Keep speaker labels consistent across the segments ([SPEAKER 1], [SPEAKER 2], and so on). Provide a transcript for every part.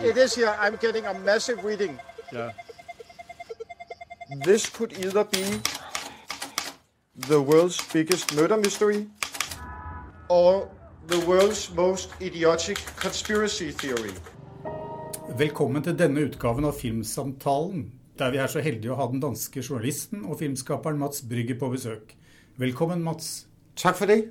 [SPEAKER 1] It is here. I'm getting a massive reading.
[SPEAKER 2] Yeah.
[SPEAKER 1] This could either be the world's biggest murder mystery or the world's most idiotic conspiracy theory.
[SPEAKER 2] Velkommen til denne utgaven av Filmsamtalen, der vi er så heldige å ha den danske journalisten og filmskaperen Mats Brygger på besøk. Velkommen, Mats.
[SPEAKER 1] Tak for det.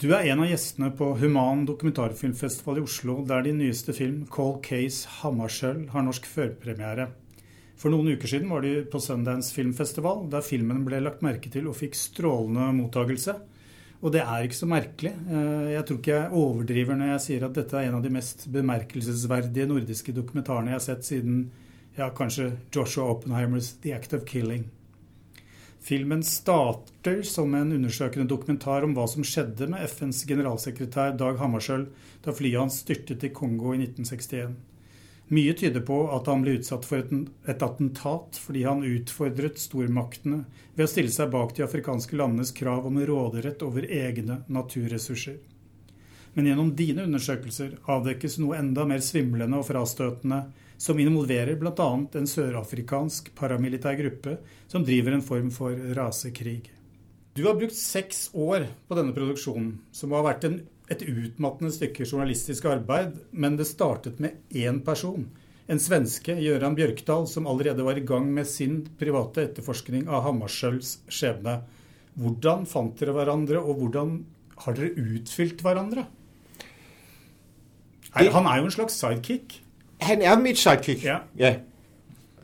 [SPEAKER 2] Du er en av gjestene på Human dokumentarfilmfestival i Oslo, der din nyeste film, 'Cold Case Hammarskjöld', har norsk førpremiere. For noen uker siden var du på Sundance filmfestival, der filmen ble lagt merke til og fikk strålende mottagelse. Og det er ikke så merkelig. Eh, jeg tror ikke jeg overdriver når jeg sier at dette er en av de mest bemerkelsesverdige nordiske dokumentarene jeg har sett siden ja, kanskje Joshua Oppenheimers 'The Act of Killing'. Filmen starter som en undersøkende dokumentar om hva som skjedde med FNs generalsekretær Dag Hammarskjöld da flyet hans styrtet i Kongo i 1961. Mye tyder på at han ble utsatt for et, et attentat fordi han utfordret stormaktene ved å stille seg bak de afrikanske landenes krav om råderett over egne naturressurser. Men gjennom dine undersøkelser avdekkes noe enda mer svimlende og frastøtende, som involverer bl.a. en sørafrikansk paramilitær gruppe som driver en form for rasekrig. Du har brukt seks år på denne produksjonen, som har vært en, et utmattende stykke journalistisk arbeid, men det startet med én person. En svenske, Gøran Bjørkdal, som allerede var i gang med sin private etterforskning av Hammarskjölds skjebne. Hvordan fant dere hverandre, og hvordan har dere utfylt hverandre? Han er jo en slags sidekick.
[SPEAKER 1] Han er mit sidekick.
[SPEAKER 2] Ja.
[SPEAKER 1] ja.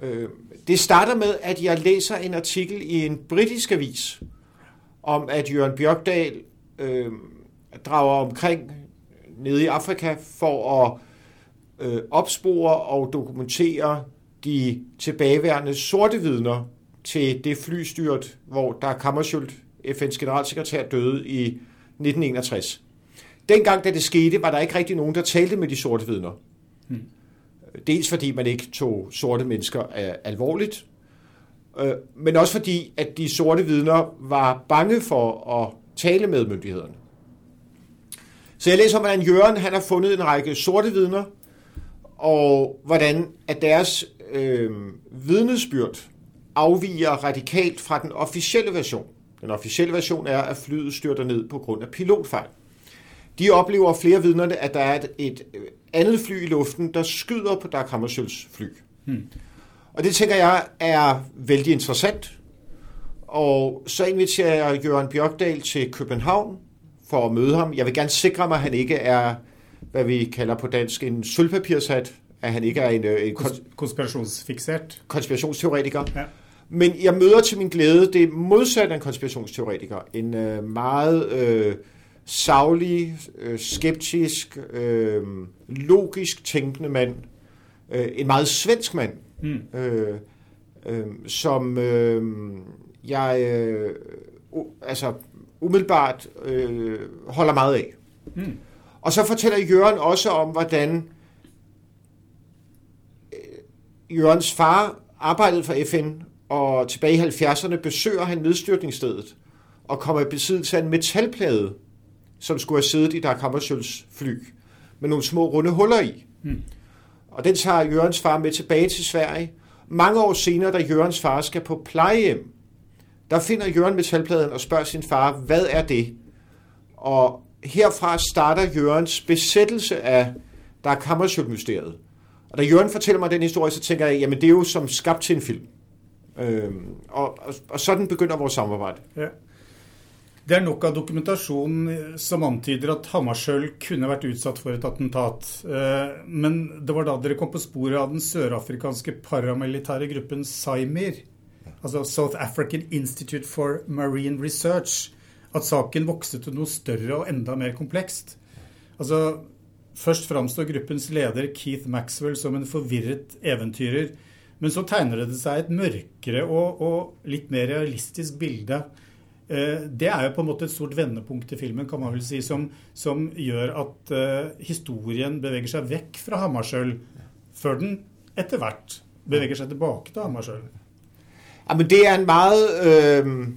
[SPEAKER 1] Øh, det starter med, at jeg læser en artikel i en britisk avis om, at Jørgen Bjørkdal øh, drager omkring nede i Afrika for at øh, opspore og dokumentere de tilbageværende sorte vidner til det flystyrt, hvor der Kammerschult, FN's generalsekretær, døde i 1961. Dengang, da det skete, var der ikke rigtig nogen, der talte med de sorte vidner. Hmm. Dels fordi man ikke tog sorte mennesker alvorligt, øh, men også fordi, at de sorte vidner var bange for at tale med myndighederne. Så jeg læser hvordan Jørgen han har fundet en række sorte vidner, og hvordan at deres øh, vidnesbyrd afviger radikalt fra den officielle version. Den officielle version er, at flyet styrter ned på grund af pilotfejl. De oplever flere vidnerne, at der er et, et andet fly i luften, der skyder på Dag Hammarskjölds fly. Hmm. Og det tænker jeg er vældig interessant. Og så inviterer jeg Jørgen Bjørkdal til København for at møde ham. Jeg vil gerne sikre mig, at han ikke er, hvad vi kalder på dansk, en sølvpapirshat. At han ikke er en, en
[SPEAKER 2] konspirationsfixert.
[SPEAKER 1] konspirationsteoretiker. Ja. Men jeg møder til min glæde det modsatte af en konspirationsteoretiker. En øh, meget... Øh, savlig, øh, skeptisk, øh, logisk tænkende mand. Øh, en meget svensk mand, mm. øh, øh, som øh, jeg øh, altså umiddelbart øh, holder meget af. Mm. Og så fortæller Jørgen også om, hvordan Jørgens far arbejdede for FN, og tilbage i 70'erne besøger han nedstyrtningsstedet og kommer i besiddelse af en metalplade, som skulle have siddet i Dag Hammarskjölds fly, med nogle små runde huller i. Mm. Og den tager Jørgens far med tilbage til Sverige. Mange år senere, da Jørgens far skal på plejehjem, der finder Jørgen metalpladen og spørger sin far, hvad er det? Og herfra starter Jørgens besættelse af Dag Hammarskjöld-mysteriet. Og da Jørgen fortæller mig den historie, så tænker jeg, jamen det er jo som skabt til en film. Øhm, og, og, og sådan begynder vores samarbejde.
[SPEAKER 2] Ja. Det er nok av dokumentasjon eh, som antyder at Hammarskjöld kunne vært utsatt for et attentat. Eh, men det var da dere kom på sporet av den sørafrikanske paramilitære gruppen SAIMIR, altså South African Institute for Marine Research, at saken vokste til noe større og enda mer komplekst. Altså, Først framstår gruppens leder Keith Maxwell som en forvirret eventyrer. Men så tegner det seg et mørkere og, og litt mer realistisk bilde det er jo på en måte et stort vendepunkt i filmen, kan man vel si, som, som gjør at uh, historien beveger seg vekk fra Hammarskjöld, før den etter hvert beveger seg tilbake til Hammarskjöld.
[SPEAKER 1] Ja, men det er en meget øh,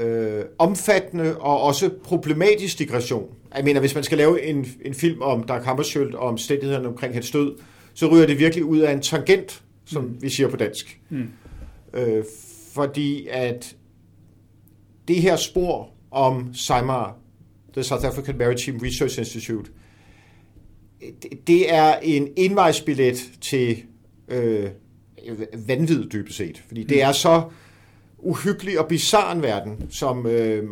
[SPEAKER 1] øh, omfattende og også problematisk digression. Jeg mener, hvis man skal lave en, en film om Dag Hammarskjöld og omstændighederne omkring hans død, så ryger det virkelig ud af en tangent, som mm. vi siger på dansk. Mm. Øh, fordi at det her spor om SIMAR, The South African Maritime Research Institute, det er en indvejsbillet til øh, vanvid dybest set. Fordi det mm. er så uhyggelig og bizarre en verden, som, øh,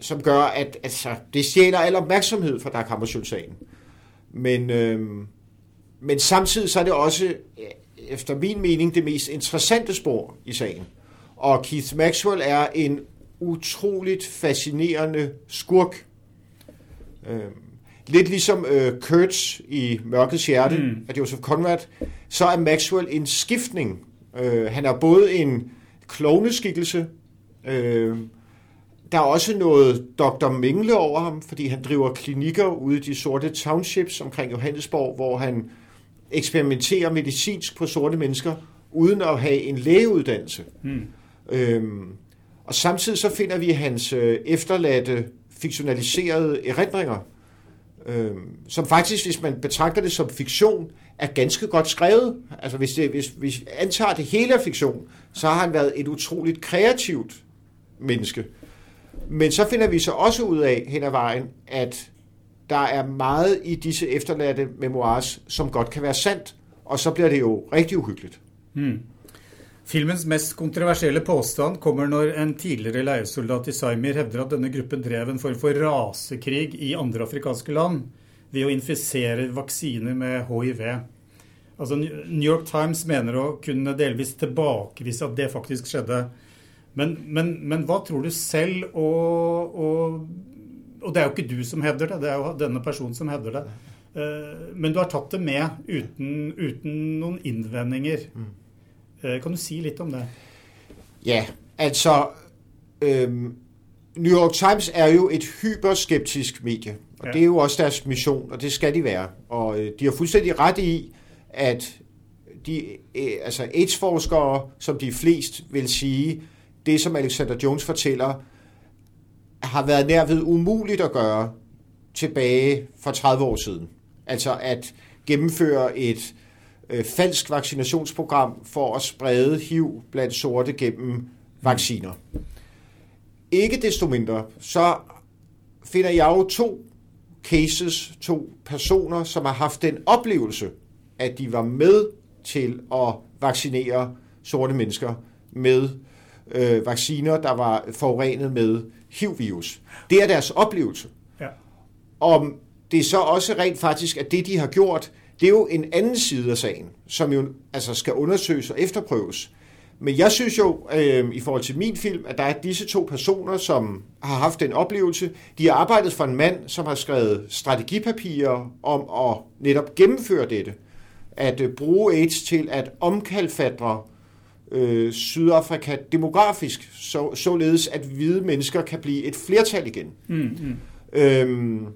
[SPEAKER 1] som gør, at altså, det stjæler al opmærksomhed fra Dag Hammarskjöld-sagen. Men, øh, men samtidig så er det også, efter min mening, det mest interessante spor i sagen. Og Keith Maxwell er en utroligt fascinerende skurk. Øh, lidt ligesom øh, Kurtz i Mørkets Hjerte mm. af Joseph Conrad, så er Maxwell en skiftning. Øh, han er både en klovneskikkelse, øh, der er også noget Dr. Mingle over ham, fordi han driver klinikker ude i de sorte townships omkring Johannesborg, hvor han eksperimenterer medicinsk på sorte mennesker, uden at have en lægeuddannelse. Mm. Øhm, og samtidig så finder vi hans øh, efterladte fiktionaliserede erindringer, øh, som faktisk, hvis man betragter det som fiktion, er ganske godt skrevet. Altså hvis, det, hvis hvis vi antager det hele er fiktion, så har han været et utroligt kreativt menneske. Men så finder vi så også ud af hen ad vejen, at der er meget i disse efterladte memoirs, som godt kan være sandt, og så bliver det jo rigtig uhyggeligt. Hmm.
[SPEAKER 2] Filmens mest kontroversielle påstand kommer når en tidligere leiesoldat i Saimir hevder at denne gruppen drev en form for rasekrig i andre afrikanske land ved å infisere vaksiner med hiv. Altså, New York Times mener å kunne delvis tilbakevise at det faktisk skjedde. Men, men, men hva tror du selv, og, og, og, det er jo ikke du som hevder det, det er jo denne personen som hevder det. Eh, men du har tatt det med uten, uten noen innvendinger. Mm. Øh, kan du si litt om det?
[SPEAKER 1] Ja, altså øhm, New York Times er jo et hyperskeptisk medie, og ja. det er jo også deres mission, og det skal de være. Og øh, de har fuldstændig ret i, at de, øh, altså AIDS-forskere, som de flest vil sige, det som Alexander Jones fortæller, har været nærved umuligt at gøre tilbage for 30 år siden. Altså at gennemføre et øh, falsk vaccinationsprogram for at sprede HIV blandt sorte gennem vacciner. Ikke desto mindre, så finder jeg jo to cases, to personer, som har haft den oplevelse, at de var med til at vaccinere sorte mennesker med øh, vacciner, der var forurenet med HIV-virus. Det er deres oplevelse. Ja. Om det er så også rent faktisk, at det, de har gjort, det er jo en anden side af sagen, som jo altså skal undersøges og efterprøves. Men jeg synes jo, øh, i forhold til min film, at der er disse to personer, som har haft en oplevelse. De har arbejdet for en mand, som har skrevet strategipapirer om at netop gennemføre dette. At øh, bruge AIDS til at omkalfatre øh, Sydafrika demografisk, så, således at hvide mennesker kan blive et flertal igen. Mm, mm. Øhm,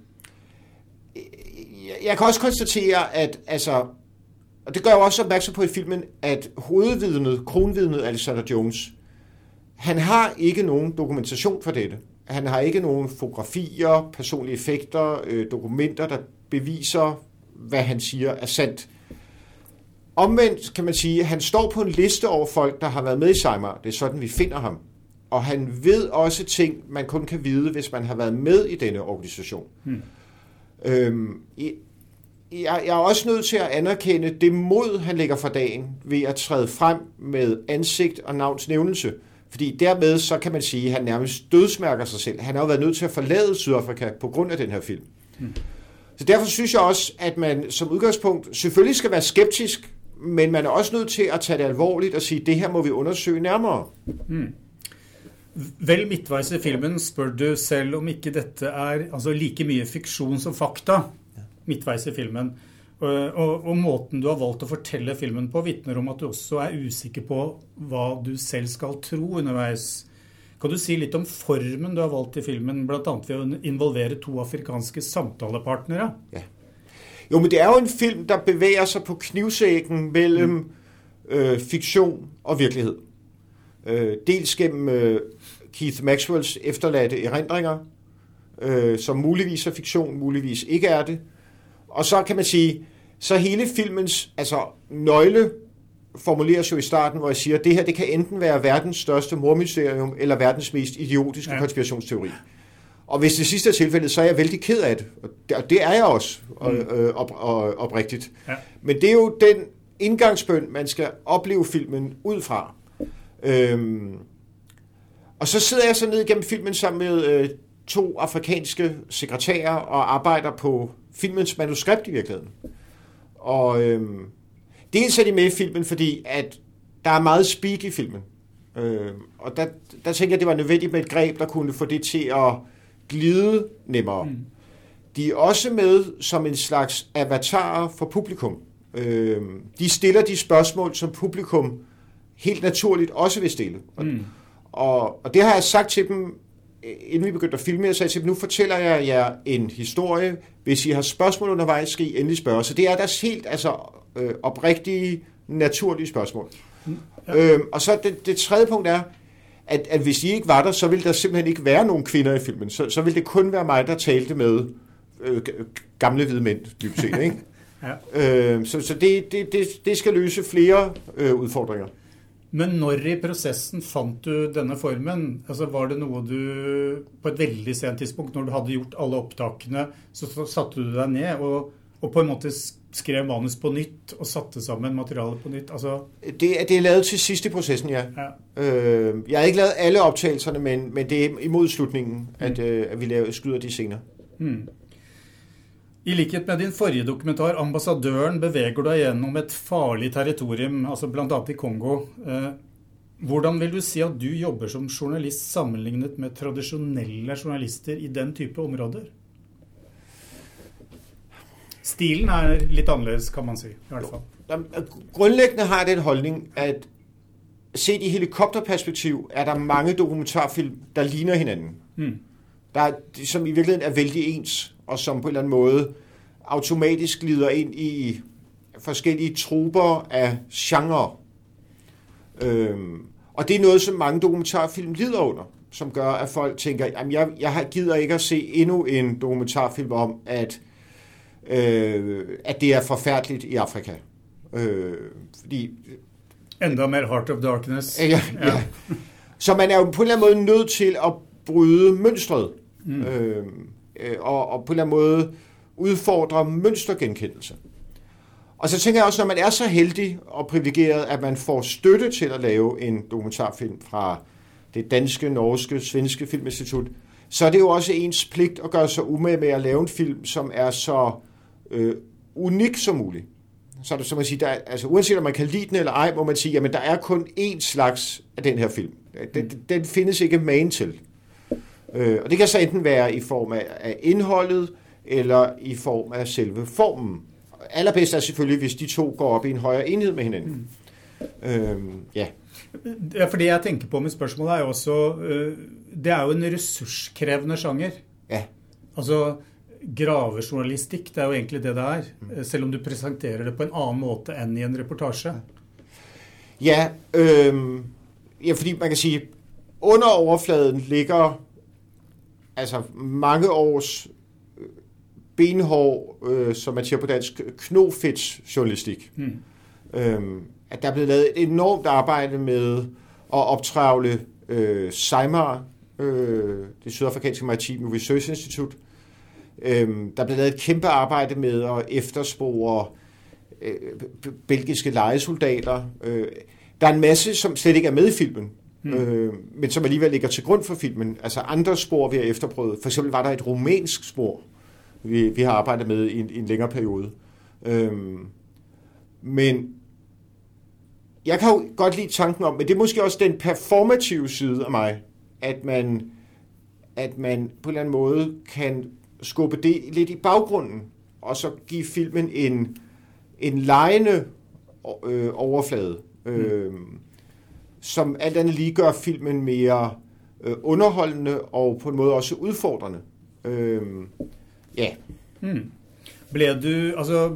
[SPEAKER 1] jeg kan også konstatere, at altså, og det gør jeg også opmærksom på i filmen, at hovedvidnet, kronvidnet Alexander Jones, han har ikke nogen dokumentation for dette. Han har ikke nogen fotografier, personlige effekter, øh, dokumenter, der beviser, hvad han siger er sandt. Omvendt kan man sige, at han står på en liste over folk, der har været med i Seymour. Det er sådan, vi finder ham. Og han ved også ting, man kun kan vide, hvis man har været med i denne organisation. Hmm. Øhm, jeg, jeg er også nødt til at anerkende det mod, han lægger for dagen ved at træde frem med ansigt og navns nævnelse. Fordi dermed så kan man sige, at han nærmest dødsmærker sig selv. Han har jo været nødt til at forlade Sydafrika på grund af den her film. Hmm. Så derfor synes jeg også, at man som udgangspunkt selvfølgelig skal være skeptisk, men man er også nødt til at tage det alvorligt og sige, at det her må vi undersøge nærmere. Hmm.
[SPEAKER 2] Vel midtveis i filmen spør du selv om ikke dette er altså like mye fiksjon som fakta. Midtveis i filmen. Og, og, og, måten du har valgt å fortelle filmen på, vitner om at du også er usikker på hva du selv skal tro underveis. Kan du si litt om formen du har valgt i filmen, bl.a. ved å involvere to afrikanske samtalepartnere? Ja.
[SPEAKER 1] Jo, men det er jo en film der beveger seg på knivsækken mellom mm. øh, fiksjon og virkelighet. Øh, dels gennem øh, Keith Maxwells efterladte erindringer, øh, som muligvis er fiktion, muligvis ikke er det. Og så kan man sige, så hele filmens altså nøgle formuleres jo i starten, hvor jeg siger, at det her det kan enten være verdens største mormysterium, eller verdens mest idiotiske ja. konspirationsteori. Og hvis det sidste er tilfældet, så er jeg vældig ked af det. Og det er jeg også mm. øh, op, op, oprigtigt. Ja. Men det er jo den indgangsbøn, man skal opleve filmen ud fra. Øhm, og så sidder jeg så ned igennem filmen sammen med øh, to afrikanske sekretærer og arbejder på filmens manuskript i virkeligheden. Og øhm, dels er de med i filmen, fordi at der er meget speak i filmen. Øh, og der, der tænker jeg, det var nødvendigt med et greb, der kunne få det til at glide nemmere. Mm. De er også med som en slags avatar for publikum. Øh, de stiller de spørgsmål, som publikum helt naturligt også vil stille. Mm. Og, og det har jeg sagt til dem, inden vi begyndte at filme. Jeg sagde til dem, nu fortæller jeg jer en historie. Hvis I har spørgsmål undervejs, skal I endelig spørge. Så det er deres helt altså, øh, oprigtige, naturlige spørgsmål. Mm. Ja. Øhm, og så det, det tredje punkt er, at, at hvis I ikke var der, så ville der simpelthen ikke være nogen kvinder i filmen. Så, så ville det kun være mig, der talte med øh, gamle hvide mænd, dybest set. Ikke? ja. øh, så så det, det, det, det skal løse flere øh, udfordringer.
[SPEAKER 2] Men når i prosessen fant du denne formen? Altså Var det noe du på et veldig sent tidspunkt, når du hadde gjort alle opptakene, så, satte du deg ned og, og på en måte skrev manus på nytt og satte sammen materialet på nytt? Altså...
[SPEAKER 1] Det, det er lavet til sidst i processen, ja. ja. Øh, jeg har ikke lavet alle optagelserne, men, men det er imod slutningen, mm. at, øh, at vi laver, skyder de scener. Mm.
[SPEAKER 2] I likhet med din forrige dokumentar, 'Ambassadøren', beveger du deg gjennom et farlig territorium, altså bl.a. i Kongo. Eh, hvordan vil du si at du jobber som journalist sammenlignet med tradisjonelle journalister i den type områder? Stilen er litt annerledes, kan man si. i hvert fall.
[SPEAKER 1] Grundlæggende har jeg den holdning at set i helikopterperspektiv er der mange dokumentarfilm, der ligner hinanden. Mm. Der, som i virkeligheden er vældig ens, og som på en eller anden måde automatisk glider ind i forskellige trupper af genre. Øhm, og det er noget, som mange dokumentarfilm lider under, som gør, at folk tænker, at jeg, jeg gider ikke at se endnu en dokumentarfilm om, at øh, at det er forfærdeligt i Afrika. Øh, fordi,
[SPEAKER 2] Enda mere Heart of Darkness.
[SPEAKER 1] Ja, ja. ja. Så man er jo på en eller anden måde nødt til at bryde mønstret. Mm. Øhm, øh, og, og på en eller anden måde udfordre mønstergenkendelse. Og så tænker jeg også, når man er så heldig og privilegeret, at man får støtte til at lave en dokumentarfilm fra det danske, norske, svenske filminstitut, så er det jo også ens pligt at gøre sig umage med at lave en film, som er så øh, unik som muligt. Så er det, som man siger, der, altså, uanset om man kan lide den eller ej, må man sige, at der er kun én slags af den her film. Den, den findes ikke main til. Øh, og det kan så enten være i form af, af indholdet, eller i form af selve formen. Allerbedst er selvfølgelig, hvis de to går op i en højere enhed med hinanden. Mm. Øh,
[SPEAKER 2] ja. Ja, for det jeg tenker på med spørsmålet er jo også øh, Det er jo en ressurskrevende sjanger. Ja. Altså gravejournalistikk. Det er jo egentlig det det er. Mm. Selv om du presenterer det på en annen måte enn i en reportasje.
[SPEAKER 1] Ja, øh, ja fordi man kan si under overfladen ligger altså mange års øh, benhård, øh, som man siger på dansk, knofedt-journalistik. Mm. Øhm, at der er blevet lavet et enormt arbejde med at optravle øh, SEIMAR, øh, det sydafrikanske maritime research institut, Øhm, der blev lavet et kæmpe arbejde med at efterspore øh, belgiske legesoldater. Øh, der er en masse, som slet ikke er med i filmen, mm. øh, men som alligevel ligger til grund for filmen. Altså andre spor, vi har efterprøvet. For eksempel var der et rumænsk spor, vi, vi har arbejdet med i en, i en længere periode. Øh, men jeg kan jo godt lide tanken om, men det er måske også den performative side af mig, at man, at man på en eller anden måde kan skubbe det lidt i baggrunden, og så give filmen en, en lejende øh, overflade, øh, mm. Som alt andet lige gør filmen mere øh, underholdende og på en måde også udfordrende. Øh, ja. Mm.
[SPEAKER 2] Ble du, altså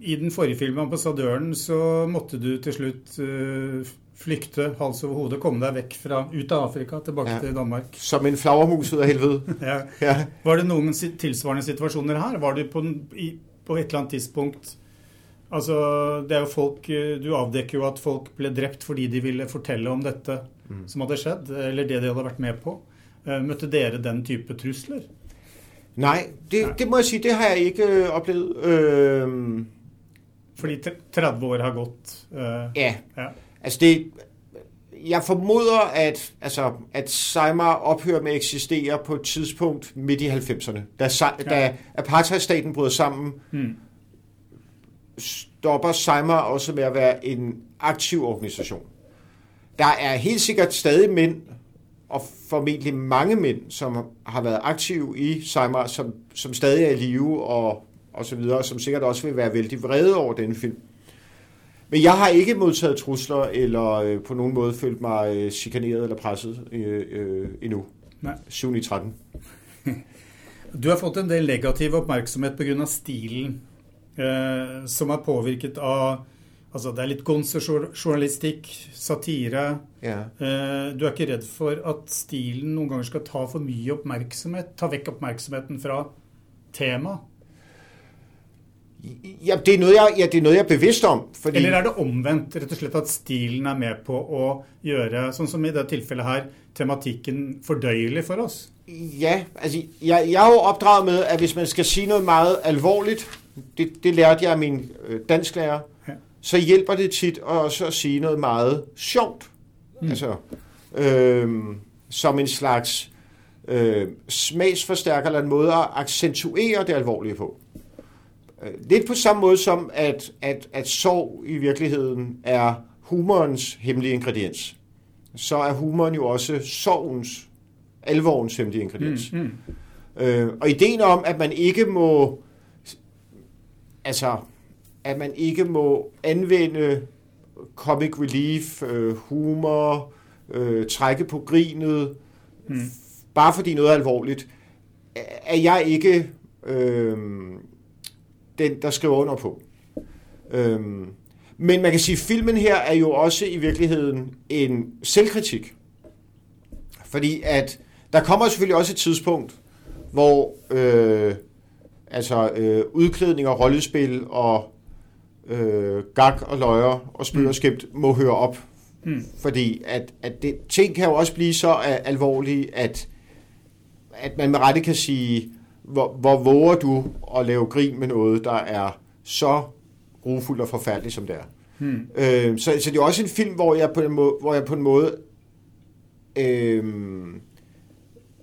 [SPEAKER 2] i den forrige filmen, 'Ambassadøren', så måtte du til slutt uh, flykte hals over hode, komme deg vekk fra, ut av Afrika, tilbake
[SPEAKER 1] Ja.
[SPEAKER 2] til Danmark.
[SPEAKER 1] Som en flagermus ud af helvede.
[SPEAKER 2] Ja.
[SPEAKER 1] Ja.
[SPEAKER 2] Var det noen si- tilsvarende situasjoner her? Var du på, i, på et eller annet tidspunkt Altså, det er jo folk eh, Du avdekker jo at folk ble drept fordi de ville fortelle om dette som hadde skjedd, eller det de hadde vært med på. Eh, Møtte dere den type trusler?
[SPEAKER 1] Nej, det, det må jeg sige, det har jeg ikke øh, oplevet. Øh,
[SPEAKER 2] Fordi tre- 30 år har gått. eh,
[SPEAKER 1] ja,
[SPEAKER 2] ja.
[SPEAKER 1] altså det... Jeg formoder, at, altså, at Seymour ophører med at eksistere på et tidspunkt midt i 90'erne. Da, da apartheidstaten bryder sammen,
[SPEAKER 2] Mm.
[SPEAKER 1] Stopper Seymour også med at være en aktiv organisation. Der er helt sikkert stadig mænd, og formentlig mange mænd, som har været aktive i Seymour, som, som stadig er i live og, og så videre, som sikkert også vil være vældig vrede over denne film. Men jeg har ikke modtaget trusler, eller øh, på nogen måde følt mig øh, chikaneret eller presset øh, øh, endnu.
[SPEAKER 2] Nej.
[SPEAKER 1] 7 i 13.
[SPEAKER 2] Du har fått en del negativ oppmerksomhet pga. stilen, eh, som er påvirket av Altså, det er litt gonsejournalistikk, satire. Eh, du er ikke redd for at stilen noen ganger skal ta for mye oppmerksomhet? Ta vekk oppmerksomheten fra temaet?
[SPEAKER 1] Ja, det er noget, jeg, ja, det er noget, jeg er bevidst om. Fordi...
[SPEAKER 2] Eller er det omvendt, rett og slett at stilen er med på å gjøre, sånn som i det tilfellet her, tematikken fordøyelig for oss?
[SPEAKER 1] Ja, altså jeg, jeg er jo opdraget med, at hvis man skal sige noget meget alvorligt, det, det lærte jeg af min øh, dansklærer,
[SPEAKER 2] Ja.
[SPEAKER 1] så hjælper det tit også at sige noget meget sjovt. Mm. Altså, øh, som en slags øh, smagsforstærker eller en måde at accentuere det alvorlige på. Øh, Lidt på samme måde som, at, at, at sorg i virkeligheden er humorens hemmelige ingrediens. Så er humoren jo også sorgens, alvorens hemmelige ingrediens.
[SPEAKER 2] Mm, mm.
[SPEAKER 1] Øh, og ideen om, at man ikke må, altså, at man ikke må anvende comic relief, øh, humor, øh, trække på grinet,
[SPEAKER 2] Mm.
[SPEAKER 1] bare fordi noget er alvorligt, er jeg ikke øh, den, der skriver under på. Øh, men man kan sige, at filmen her er jo også i virkeligheden en selvkritik. Fordi at der kommer selvfølgelig også et tidspunkt, hvor øh, altså øh, udklædning og rollespil og øh, gag og løjer og spil og skæmt må høre op.
[SPEAKER 2] Mm.
[SPEAKER 1] Fordi at, at det, ting kan jo også blive så øh, alvorlige, at, at man med rette kan sige, hvor, hvor våger du at lave grin med noget, der er så grufuldt og forfærdeligt, som det er.
[SPEAKER 2] Mm.
[SPEAKER 1] Øh, så, så det er også en film, hvor jeg på en måde, hvor jeg på en måde øh,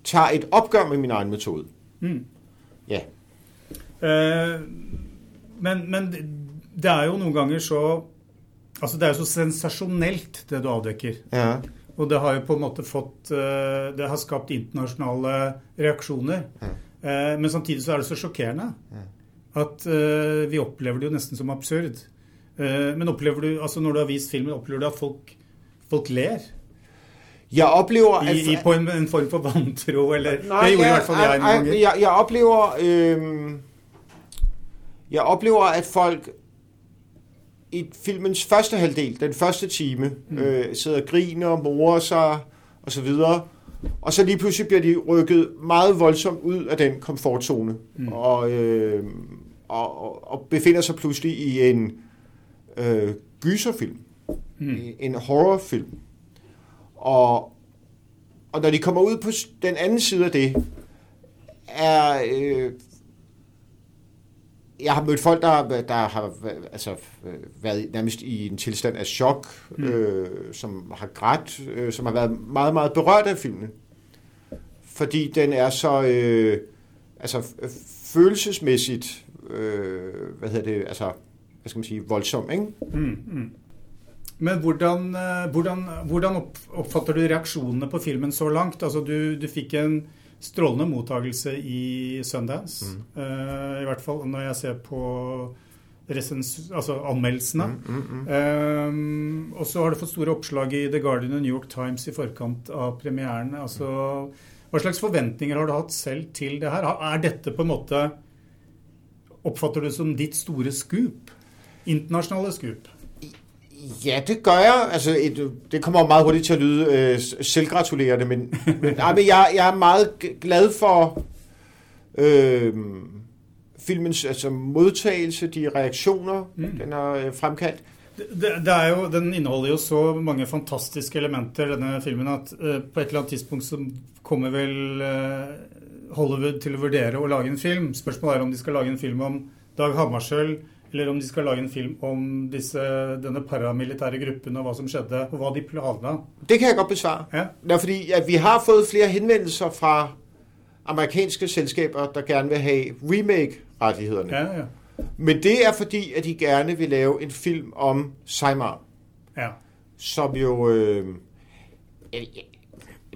[SPEAKER 1] tager et opgør med min egen metode.
[SPEAKER 2] Mm.
[SPEAKER 1] Ja.
[SPEAKER 2] Eh, men, men det er jo noen ganger så Altså, det er jo så sensasjonelt, det du avdekker.
[SPEAKER 1] Ja.
[SPEAKER 2] Og det har jo på en måte fått eh, Det har skapt internasjonale reaksjoner. Eh, Men samtidig så er det så sjokkerende at eh, vi opplever det jo nesten som absurd. Men opplever du, altså når du har vist filmen, opplever du at folk, folk ler?
[SPEAKER 1] Jeg oplever, at...
[SPEAKER 2] I, i, på en, en form for vantro, eller
[SPEAKER 1] Nej,
[SPEAKER 2] Det gjorde i
[SPEAKER 1] jeg,
[SPEAKER 2] hvert fall jeg
[SPEAKER 1] jeg,
[SPEAKER 2] ganger.
[SPEAKER 1] jeg, jeg oplever, øh, jeg oplever, at folk i filmens første halvdel, den første time, mm. øh, sidder og griner, morer sig og så videre. Og så lige pludselig bliver de rykket meget voldsomt ud af den komfortzone. Mm. Og, øh, og, og, og befinder sig pludselig i en øh, gyserfilm.
[SPEAKER 2] Mm.
[SPEAKER 1] En horrorfilm. Og, og når de kommer ud på den anden side af det, er... Øh, jeg har mødt folk, der, der har altså, øh, været nærmest i en tilstand af chok, mm. øh, som har grædt, øh, som har været meget, meget berørt af filmen. Fordi den er så øh, altså, følelsesmæssigt, øh, hvad hedder det, altså, hvad skal man sige, voldsom, ikke?
[SPEAKER 2] Mm, mm. Men hvordan, eh, hvordan, hvordan opp, oppfatter du reaksjonene på filmen så langt? Altså du, du fikk en strålende mottagelse i Sundance.
[SPEAKER 1] Mm.
[SPEAKER 2] eh, I hvert fall når jeg ser på resens, altså anmeldelsene.
[SPEAKER 1] Mm, mm.
[SPEAKER 2] Eh, og så har det fått store oppslag i The Guardian og New York Times i forkant av premieren. Altså, hva slags forventninger har du hatt selv til det her? Er dette på en måte Oppfatter du det som ditt store scoop? Internasjonale scoop?
[SPEAKER 1] Ja, det gør jeg. Altså, et, det kommer meget hurtigt til at lyde øh, selvgratulerende, men, men, nej, men jeg, jeg er meget glad for øh, filmens altså, modtagelse, de reaktioner, mm. den har øh, fremkaldt.
[SPEAKER 2] Det, det er jo, den indeholder jo så mange fantastiske elementer, denne filmen, at uh, på et eller andet tidspunkt så kommer vel uh, Hollywood til å vurdere å lage en film. Spørsmålet er om de skal lage en film om Dag Hammarskjöld, eller om de skal lage en film om disse, denne paramilitære gruppen og hva som skjedde, og hva de planla.
[SPEAKER 1] Det kan jeg godt besvare. Ja. Det er fordi, at vi har fået flere henvendelser fra amerikanske selskaber, der gerne vil have remake-rettighederne.
[SPEAKER 2] Ja, ja.
[SPEAKER 1] Men det er fordi, at de gerne vil lave en film om Seymour.
[SPEAKER 2] Ja.
[SPEAKER 1] Som jo... Øh,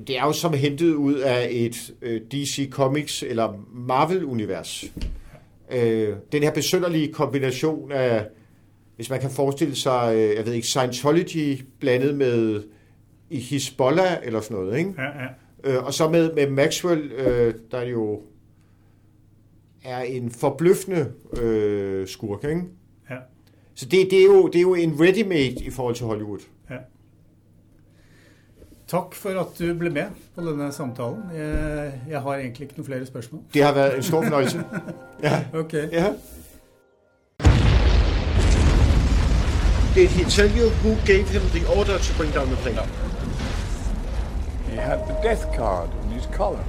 [SPEAKER 1] det er jo som hentet ud af et øh, DC Comics eller Marvel-univers. Øh, den her besynderlige kombination af, hvis man kan forestille sig, øh, jeg ved ikke, Scientology blandet med i Hezbollah eller sådan noget, ikke?
[SPEAKER 2] Ja, ja.
[SPEAKER 1] Øh, og så med, med Maxwell, øh, der jo er en forbløffende øh, skurk, ikke?
[SPEAKER 2] Ja.
[SPEAKER 1] Så det, det, er jo, det er jo en ready-made i forhold til Hollywood.
[SPEAKER 2] Ja. Tak for at du blev med på denne samtalen. Jeg, jeg har egentlig ikke noen flere spørsmål.
[SPEAKER 1] Det har været en stor fornøjelse.
[SPEAKER 2] ja. Okay.
[SPEAKER 1] Ja. Did he tell you who gave him the order to bring down the plane?
[SPEAKER 3] No. He had the death card in his collar.